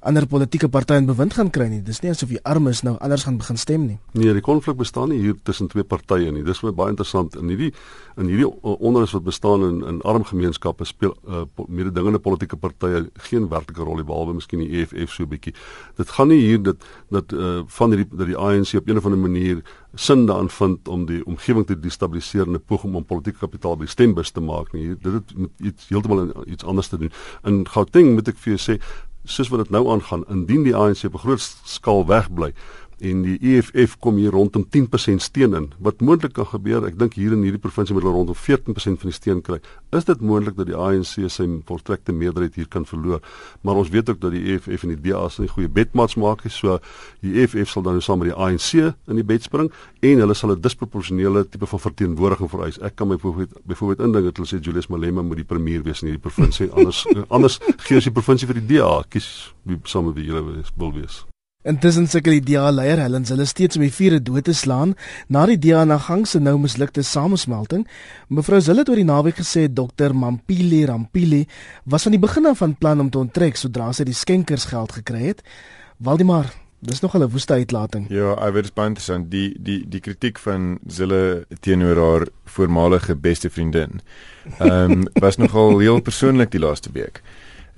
S1: ander politieke partye in bewind gaan kry nie. Dis nie asof die armes nou anders gaan begin stem nie.
S2: Nee, die konflik bestaan nie hier tussen twee partye nie. Dis baie interessant. In hierdie in hierdie onderus wat bestaan in in arm gemeenskappe speel uh, mededingende politieke partye geen werklike rol nie behalwe miskien die EFF so 'n bietjie. Dit gaan nie hier dat dat uh, van hierdie dat die ANC op 'n of ander manier sin daarin vind om die omgewing te destabiliseer en 'n poging om politieke kapitaal by stembus te maak nie. Dit het met iets heeltemal iets anders te doen. In Gauteng moet ek vir jou sê soos wat dit nou aangaan indien die ANC op 'n groot skaal wegbly en die EFF kom hier rondom 10% steun in. Wat moontlik kan gebeur, ek dink hier in hierdie provinsie moet hulle rondom 14% van die steun kry. Is dit moontlik dat die ANC sy volstrekte meerderheid hier kan verloor? Maar ons weet ook dat die EFF en die DA se goeie bedmats maak, so die EFF sal dan nou saam met die ANC in die bed spring en hulle sal 'n disproporsionele tipe van verteenwoordiging vereis. Ek kan my byvoorbeeld byvoorbeeld indink dat hulle sê Julius Malema moet die premier wees in hierdie provinsie, anders (laughs) anders gee ons die provinsie vir die DA. Kies wie saam met wie hulle wil wees.
S1: Intussen sukkel die DA leier Helen hulle steeds om die vure dood te slaan na die DA na gang se nou mislukte samesmelting. Mevrou Zille het oor die naweek gesê Dr Mampili Rampili was van die begin af van plan om te onttrek sodra sy die skenkersgeld gekry het. Waldemar, dis nog 'n woeste uitlating.
S3: Ja, I weet baie interessant die die die kritiek van Zille teenoor haar voormalige beste vriendin. Ehm um, was nogal heel persoonlik die laaste week.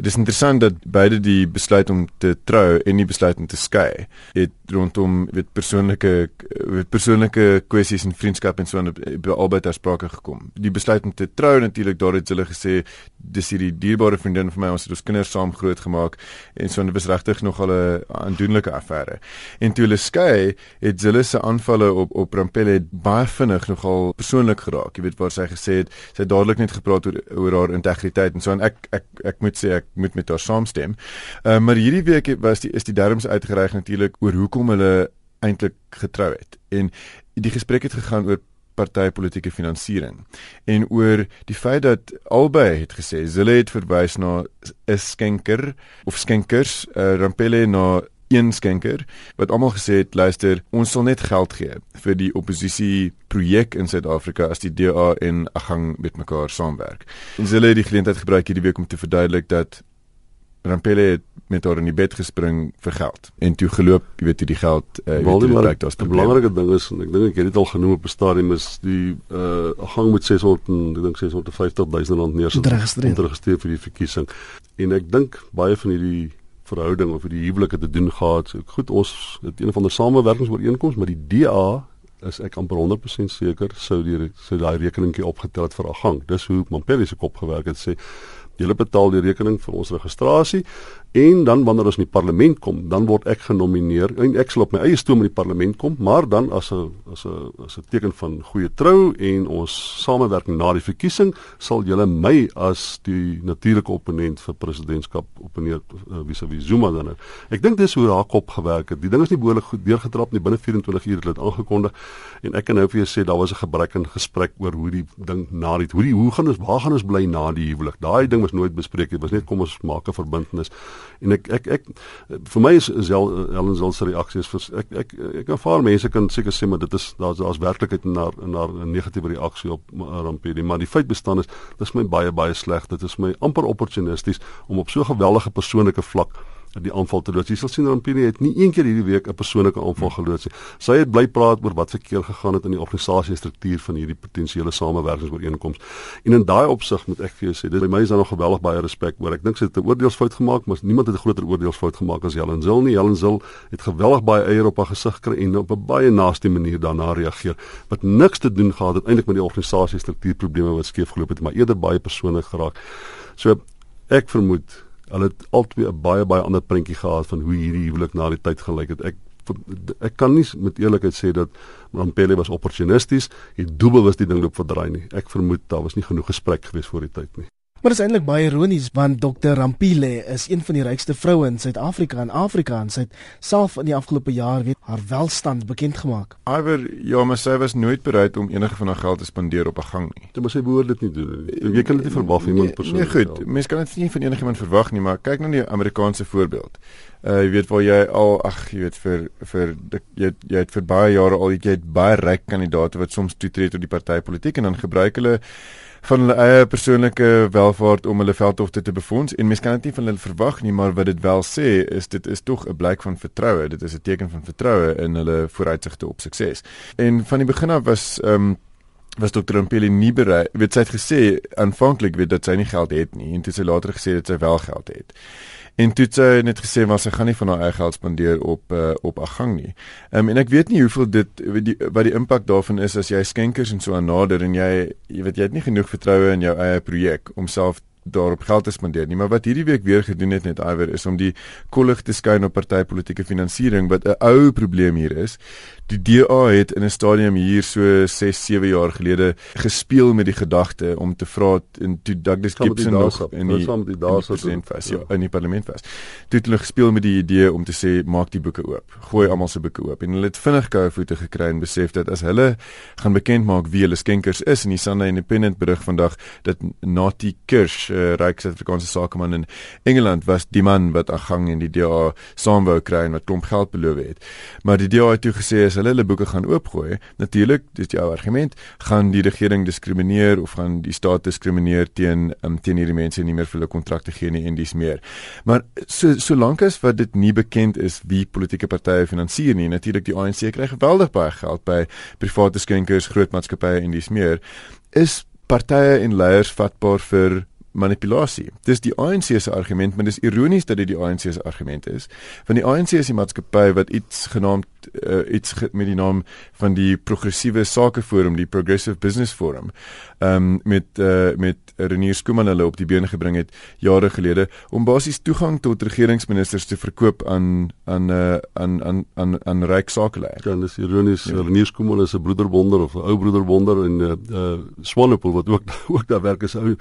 S3: Dit is interessant dat beide die besluit om te trou en die besluit om te skei het rondom weet persoonlike weet persoonlike kwessies en vriendskap en so aan albei ter sprake gekom. Die besluit om te trou natuurlik daar het hulle gesê dis hierdie dierbare vriendin vir my ons het ons kinders saam groot gemaak en so dit was regtig nog al 'n aandoenlike affære. En toe hulle skei het hulle se aanvalle op op Rampelle baie vinnig nogal persoonlik geraak. Jy weet waar sy gesê het sy het dadelik net gepraat oor oor haar integriteit en so en ek ek ek moet sê ek moet met haar saamstem. Uh, maar hierdie week was die is die derms uitgereik natuurlik oor hoekom hulle eintlik getrou het. En die gesprek het gegaan oor partytetiese finansiering en oor die feit dat albei het gesê hulle het verwys na 'n skenker of skenkers uh, Rampele na een skenker wat almal gesê het luister ons sal net geld gee vir die oppositie projek in Suid-Afrika as die DA en Agang met mekaar saamwerk. En hulle het die geleentheid gebruik hierdie week om te verduidelik dat Rampele het met haar in die bed gespring vir geld en toe geloop, jy weet, toe die geld uh, weet
S2: jy dit daar's 'n belangrike ding is en ek dink ek het dit al genoem op 'n stadium is die uh gang met 600 ek dink 650 000 rand neersit
S1: om
S2: te registreer vir die verkiesing. En ek dink baie van hierdie verhouding of hierdie huwelike te doen gehad. So goed, ons het een van die samewerkingsooreenkomste, maar die DA is ek amper 100% seker sou die sou daai rekeningkie opgetel het vir 'n gang. Dis hoe Mampeli se kop gewerk het sê Julle betaal die rekening vir ons registrasie en dan wanneer ons in die parlement kom, dan word ek genomineer en ek sal op my eie stoom in die parlement kom, maar dan as 'n as 'n as 'n teken van goeie trou en ons samewerking na die verkiesing sal julle my as die natuurlike opponent vir presidentskap opponeer uh, vis-à-vis Zuma dan. Nou. Ek dink dis hoe haar kop gewerk het. Die ding is nie behoorlik goed deurgetrap nie binne 24 uur het dit aangekondig en ek kan nou vir jou sê daar was 'n gebrek in gesprek oor hoe die ding na die hoe die hoe gaan ons waar gaan ons bly na die huwelik. Daai ding was nooit bespreek nie. Dit was net kom ons maak 'n verbintenis. En ek ek ek vir my is Helen Zil se reaksie is vir ek ek ek kan vaar mense kan seker sê maar dit is daar's daar's werklikheid in haar in haar negatiewe reaksie op Rampedi, maar die feit bestaan is dis my baie baie sleg. Dit is my amper opportunisties om op so 'n geweldige persoonlike vlak die aanval te loods. Jy sal sien Rampini het nie een keer hierdie week 'n persoonlike aanval geloods nie. Sy het bly praat oor wat verkeerd gegaan het in die organisasie struktuur van hierdie potensiële samewerkingsooreenkomste. En in daai opsig moet ek vir jou sê, dit by my is daar nog geweldig baie respek oor. Ek dink sy het 'n oordeelsfout gemaak, maar niemand het 'n groter oordeelsfout gemaak as Helen Zil nie. Helen Zil het geweldig baie eier op haar gesig gekry en op 'n baie naaste manier daarna reageer wat niks te doen gehad het eintlik met die organisasie struktuurprobleme wat skeef geloop het, maar eerder baie persoonlik geraak. So ek vermoed Hulle het albei 'n baie baie ander prentjie gehad van hoe hierdie huwelik na die tyd gelyk het. Ek ek kan nie met eerlikheid sê dat Mampele was opportunisties, hy doelbewus die ding loop verdraai nie. Ek vermoed daar was nie genoeg gesprek gewees voor die tyd nie.
S1: Maar dit is eintlik baie ironies want Dr Rampile is een van die rykste vroue in Suid-Afrika en Afrika en sy het self in die afgelope jaar weet haar welstand bekend gemaak.
S3: Iwer ja, maar sy was nooit bereid om enige van haar geld te spandeer op 'n gang nie.
S2: Dit moet sy behoort dit nie doen nie. Jy kan dit nie verwag van iemand nee, persoonlik.
S3: Nee, goed. Mense kan dit nie van enigiemand verwag nie, maar kyk na die Amerikaanse voorbeeld. Uh jy weet waar jy al ag jy weet vir vir jy jy het vir baie jare al jy het baie ryk kandidaate wat soms toetree tot die partytetiek en dan gebruik hulle van hulle eie persoonlike welvaart om hulle veldtogte te befonds. En mens kan dit nie van hulle verwag nie maar wat dit wel sê is dit is tog 'n blyk van vertroue. Dit is 'n teken van vertroue in hulle vooruitsigte op sukses. En van die begin af was ehm um, was dokter Rampeli nie bereid weet sy het gesê aanvanklik weet dat sy nie geld het nie. En toe sy later gesê dat sy wel geld het En toe het sy net gesê maar sy gaan nie van haar eie geld spandeer op uh, op 'n gang nie. Ehm um, en ek weet nie hoeveel dit die, wat die impak daarvan is as jy skenkers en so aan nader en jy jy weet jy het nie genoeg vertroue in jou eie projek om self daarop geld te spandeer nie maar wat hierdie week weer gedoen het net iwer is om die kollig te skyn op partytetiese finansiering wat 'n ou probleem hier is die DA het in 'n stadium hier so 6 7 jaar gelede gespeel met die gedagte om te vra in toe Douglas Gibson nog
S2: in die,
S3: in
S2: die daar
S3: so was ja in die parlement was. Toe het hulle gespeel met die idee om te sê maak die boeke oop. Gooi almal se boeke oop en hulle het vinnig koue voete gekry en besef dat as hulle gaan bekend maak wie hulle skenkers is en die Sunday Independent berig vandag dat Nati Kirsch, uh, ryk Suid-Afrikaanse sakeman in Engeland was die man wat aangang en die DA saamwou kry en wat klomp geld beloof het. Maar die DA het toe gesê as hulle hulle boeke gaan oopgooi, natuurlik, dis die ou argument, gaan die regering diskrimineer of gaan die staat diskrimineer teen um, teen hierdie mense nie meer vir hulle kontrakte gee nie en dis meer. Maar so solank as wat dit nie bekend is wie politieke partye finansier nie, natuurlik die ANC kry geweldig baie geld by private skenkers, groot maatskappye en dis meer, is partye en leiers vatbaar vir manipulasie. Dis die ANC se argument, maar dis ironies dat dit die ANC se argument is. Want die ANC is die maatskappy wat iets genaamd uh, iets met die naam van die progressiewe sakeforum, die Progressive Business Forum, ehm um, met uh, met Renier Skuman hulle op die bene gebring het jare gelede om basies toegang tot regeringsministers te verkoop aan aan uh, aan aan aan aan ryk sakeleiers.
S2: Ja, dis ironies. Ja. Renier Skuman is 'n broederwonder of 'n ou broederwonder en uh, uh Swanepoel wat ook (laughs) ook daar werk is 'n ou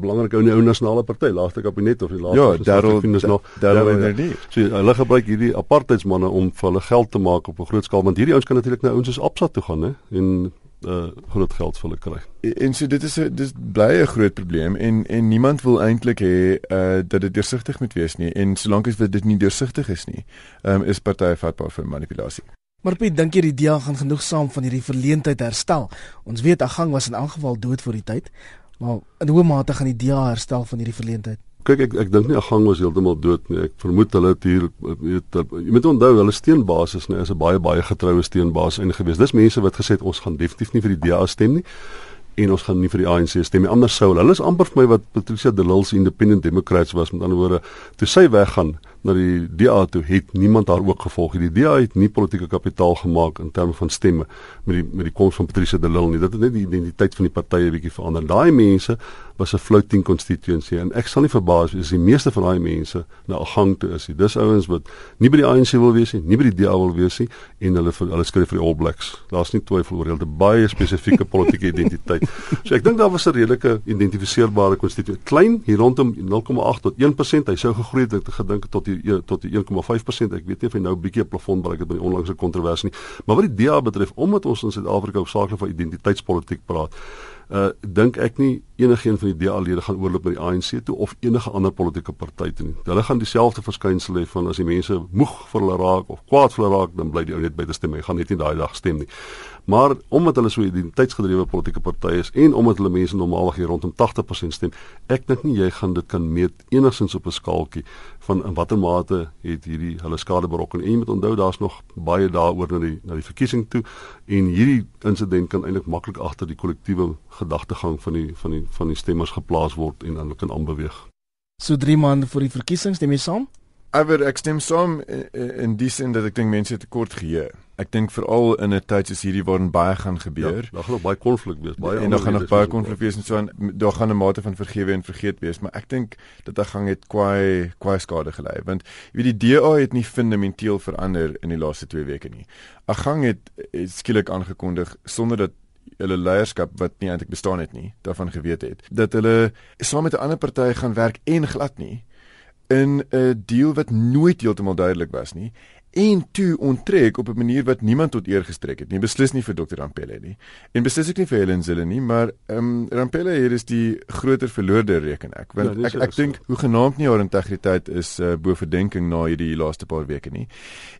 S2: belangrik ou ou nasionale party, laaste kabinet of die laaste
S3: Ja, daarom is nog
S2: daarom inderdaad. So hulle gebruik hierdie apartheidsmanne om vir hulle geld geld te maak op 'n groot skaal want hierdie ouens kan natuurlik nou ouens soos Absa toe gaan hè en uh groot geld vir hulle kry.
S3: En so dit is 'n dis bly 'n groot probleem en en niemand wil eintlik hê uh dat dit deursigtig moet wees nie en solank as dit nie deursigtig is nie, um, is partye vatbaar vir manipulasie.
S1: Maar Piet, dink jy die DEA gaan genoeg saam van hierdie verleentheid herstel? Ons weet Agang was in elk geval dood voor die tyd, maar in hoe mate gaan die DEA herstel van hierdie verleentheid?
S2: Kyk ek ek dink nie Agang was heeltemal dood nie. Ek vermoed hulle het hier weet jy moet onthou hulle steenbasis nê is 'n baie baie getroue steenbasis en gewees. Dis mense wat gesê het ons gaan definitief nie vir die DA stem nie en ons gaan nie vir die ANC stem nie. Anders sou hulle hulle is amper vir my wat Patricia de Lille se Independent Democrats was met ander woorde toe sy weggaan na die DA toe het niemand haar ook gevolg nie. Die DA het nie politieke kapitaal gemaak in terme van stemme met die met die koms van Patricia de Lille nie. Dit het net die identiteit van die partye bietjie verander. Daai mense was 'n floating constituency en ek sal nie verbaas wees as die meeste van daai mense na 'n gang toe is. Dis ouens wat nie by die ANC wil wees nie, nie by die DA wil wees nie en hulle hulle skryf vir die All Blacks. Daar's nie twyfel oor hulle baie spesifieke (laughs) politieke identiteit. So ek dink daar was 'n redelike identifiseerbare konstituensie. Klein hier rondom 0,8 tot 1%. Hy sou gegroei het gedink tot die tot die 1,5%. Ek weet nie of hy nou 'n bietjie 'n plafon bereik het by die onlangse kontroversie nie. Maar wat die DA betref, omdat ons in Suid-Afrika hoofsaaklik van identiteitspolitiek praat, uh dink ek nie enigiemand van die DA lede gaan oorloop by die ANC toe of enige ander politieke party toe nie. Hulle gaan dieselfde verskynsel hê van as die mense moeg vir hulle raak of kwaad vir hulle raak, dan bly die ou net by te stem. Hy gaan net nie daai dag stem nie. Maar omdat hulle so 'n identiteitsgedrewe politieke party is en omdat hulle mense normaalweg hier rondom 80% stem, ek dink nie jy gaan dit kan meet enigsins op 'n skaaltjie van in watter mate het hierdie hulle skade berokken. En jy moet onthou daar's nog baie daaroor na die na die verkiesing toe en hierdie insident kan eintlik maklik agter die kollektiewe gedagtegang van die van die van die stemmers geplaas word en dan kan aanbeweeg.
S1: So 3 maande voor die verkiesings, stem jy saam?
S3: Aber ek stem saam in die sin dat ek dink mense het tekort geheue. Ek dink veral in 'n tyd soos hierdie waarin baie gaan gebeur.
S2: Ja, daar gaan nog baie konflik wees, baie
S3: en daar gaan nog baie konflik wees en so aan daar gaan 'n mate van vergewe en vergeet wees, maar ek dink dat dit gaan het kwai kwai skade gelei want jy weet die DA het nie fundamenteel verander in die laaste 2 weke nie. Agang het, het skielik aangekondig sonder dat hulle leierskap wat nie eintlik bestaan het nie, daarvan geweet het dat hulle saam met 'n ander party gaan werk en glad nie in 'n deal wat nooit heeltemal duidelik was nie en toe onttrek op 'n manier wat niemand tot eer gestrek het nie. Beslis nie vir Dr. Rampelle nie. En beslis ook nie vir Helen Zille nie maar ehm um, Rampelle hier is die groter verloorder reken ek. Want ja, ek ek dink hoe genaamd nie haar integriteit is uh, bo verdenking na hierdie laaste paar weke nie.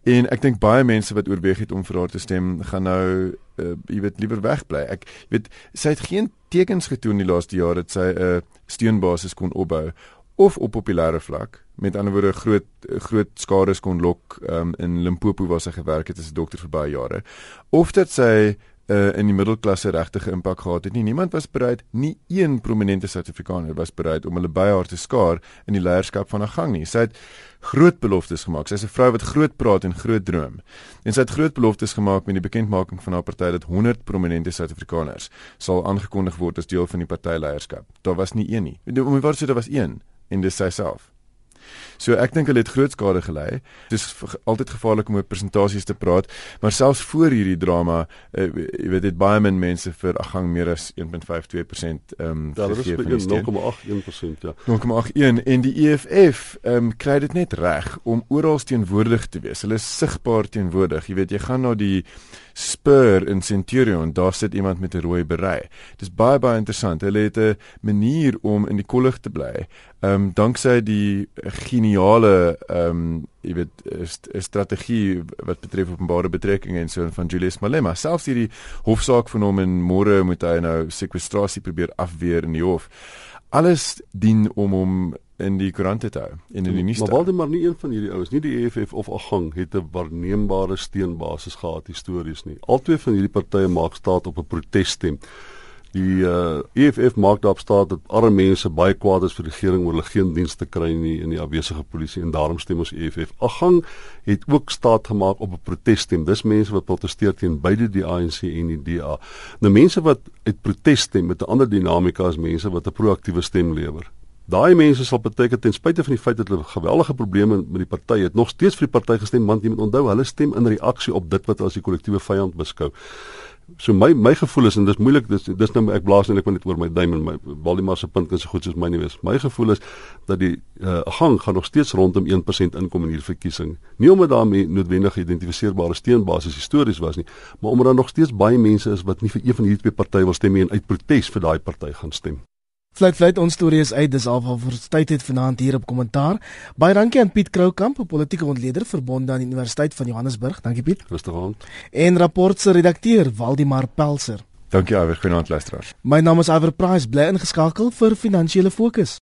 S3: En ek dink baie mense wat oorweeg het om vir haar te stem gaan nou uh, jy weet liewer wegbly. Ek weet sy het geen tekens getoon die laaste jaar dat sy 'n uh, steunbasis kon opbou of op populêre vlak. Met ander woorde groot groot skades kon lok um, in Limpopo waar sy gewerk het as 'n dokter vir baie jare. Of dat sy uh, in die middelklasse regtig impak gehad het nie. Niemand was bereid nie een prominente Suid-Afrikaner was bereid om hulle by haar te skaar in die leierskap van 'n gang nie. Sy het groot beloftes gemaak. Sy's 'n vrou wat groot praat en groot droom. En sy het groot beloftes gemaak met die bekendmaking van haar party dat 100 prominente Suid-Afrikaners sal aangekondig word as deel van die partyleierskap daar was nie een nie. Om die waarheid sê daar was een en dis sy self. So ek dink hulle het groot skade gelei. Dit is altyd gevaarlik om oor presentasies te praat, maar selfs voor hierdie drama, uh, jy weet dit baie min mense vir agang meer as 1.52% ehm um,
S2: ja, gegee van 0,81% ja.
S3: 0,81 en die EFF ehm um, kry dit net reg om oral teenwoordig te wees. Hulle is sigbaar teenwoordig. Jy weet jy gaan na die Spur in Centurion, daar sit iemand met 'n rooi berei. Dis baie baie interessant. Hulle het 'n manier om in die kollig te bly. Ehm um, danksy die geniale ehm um, jy weet 'n strategie wat betref openbare betrekkinge en so van Julius Malema. Selfs hierdie hofsaak van hom en môre moet hy nou sekwestrasie probeer afweer in die hof. Alles dien om hom in die koerante te hou en in die nuus.
S2: Maar Waldemar nie een van hierdie ouens, nie die EFF of Agang het 'n waarneembare steunbasis gehad histories nie. Albei van hierdie partye maak staat op 'n protesstem. Die uh, EFF maak daarop staat dat arme mense baie kwaad is vir die regering oor hulle geen dienste kry nie in die afwesige polisie en daarom stem ons EFF. Agang het ook staat gemaak op 'n protesstem. Dis mense wat protesteer teen beide die ANC en die DA. Nou mense wat uit protes stem met 'n ander dinamika as mense wat 'n proaktiewe stem lewer. Daai mense sal beteken ten spyte van die feit dat hulle geweldige probleme met die party het, nog steeds vir die party gestem want jy moet onthou hulle stem in reaksie op dit wat as die kollektiewe vyand beskou. So my my gevoel is en dis moeilik dis dis nou ek blaas ek net oor my duim en my Waldemar se punt kan so goed soos my nie wees. My gevoel is dat die uh, gang gaan nog steeds rondom 1% inkom in hierdie verkiesing. Nie omdat daarmee noodwendig geïdentifiseerbare steunbasis histories was nie, maar omdat daar nog steeds baie mense is wat nie vir een van hierdie twee partye wil stem nie en uit protes vir daai party gaan stem.
S1: Fluit fluit ons storie is uit dis al vir tyd het vanaand hier op kommentaar. Baie dankie aan Piet Kroukamp, 'n politieke ontleder verbonde aan die Universiteit van Johannesburg. Dankie Piet.
S2: Aan.
S1: En rapport se redakteur Waldimar Pelser.
S3: Dankie Iver, goeienaand luisteraars.
S1: My naam is Iver Price, bly ingeskakel vir Finansiële Fokus.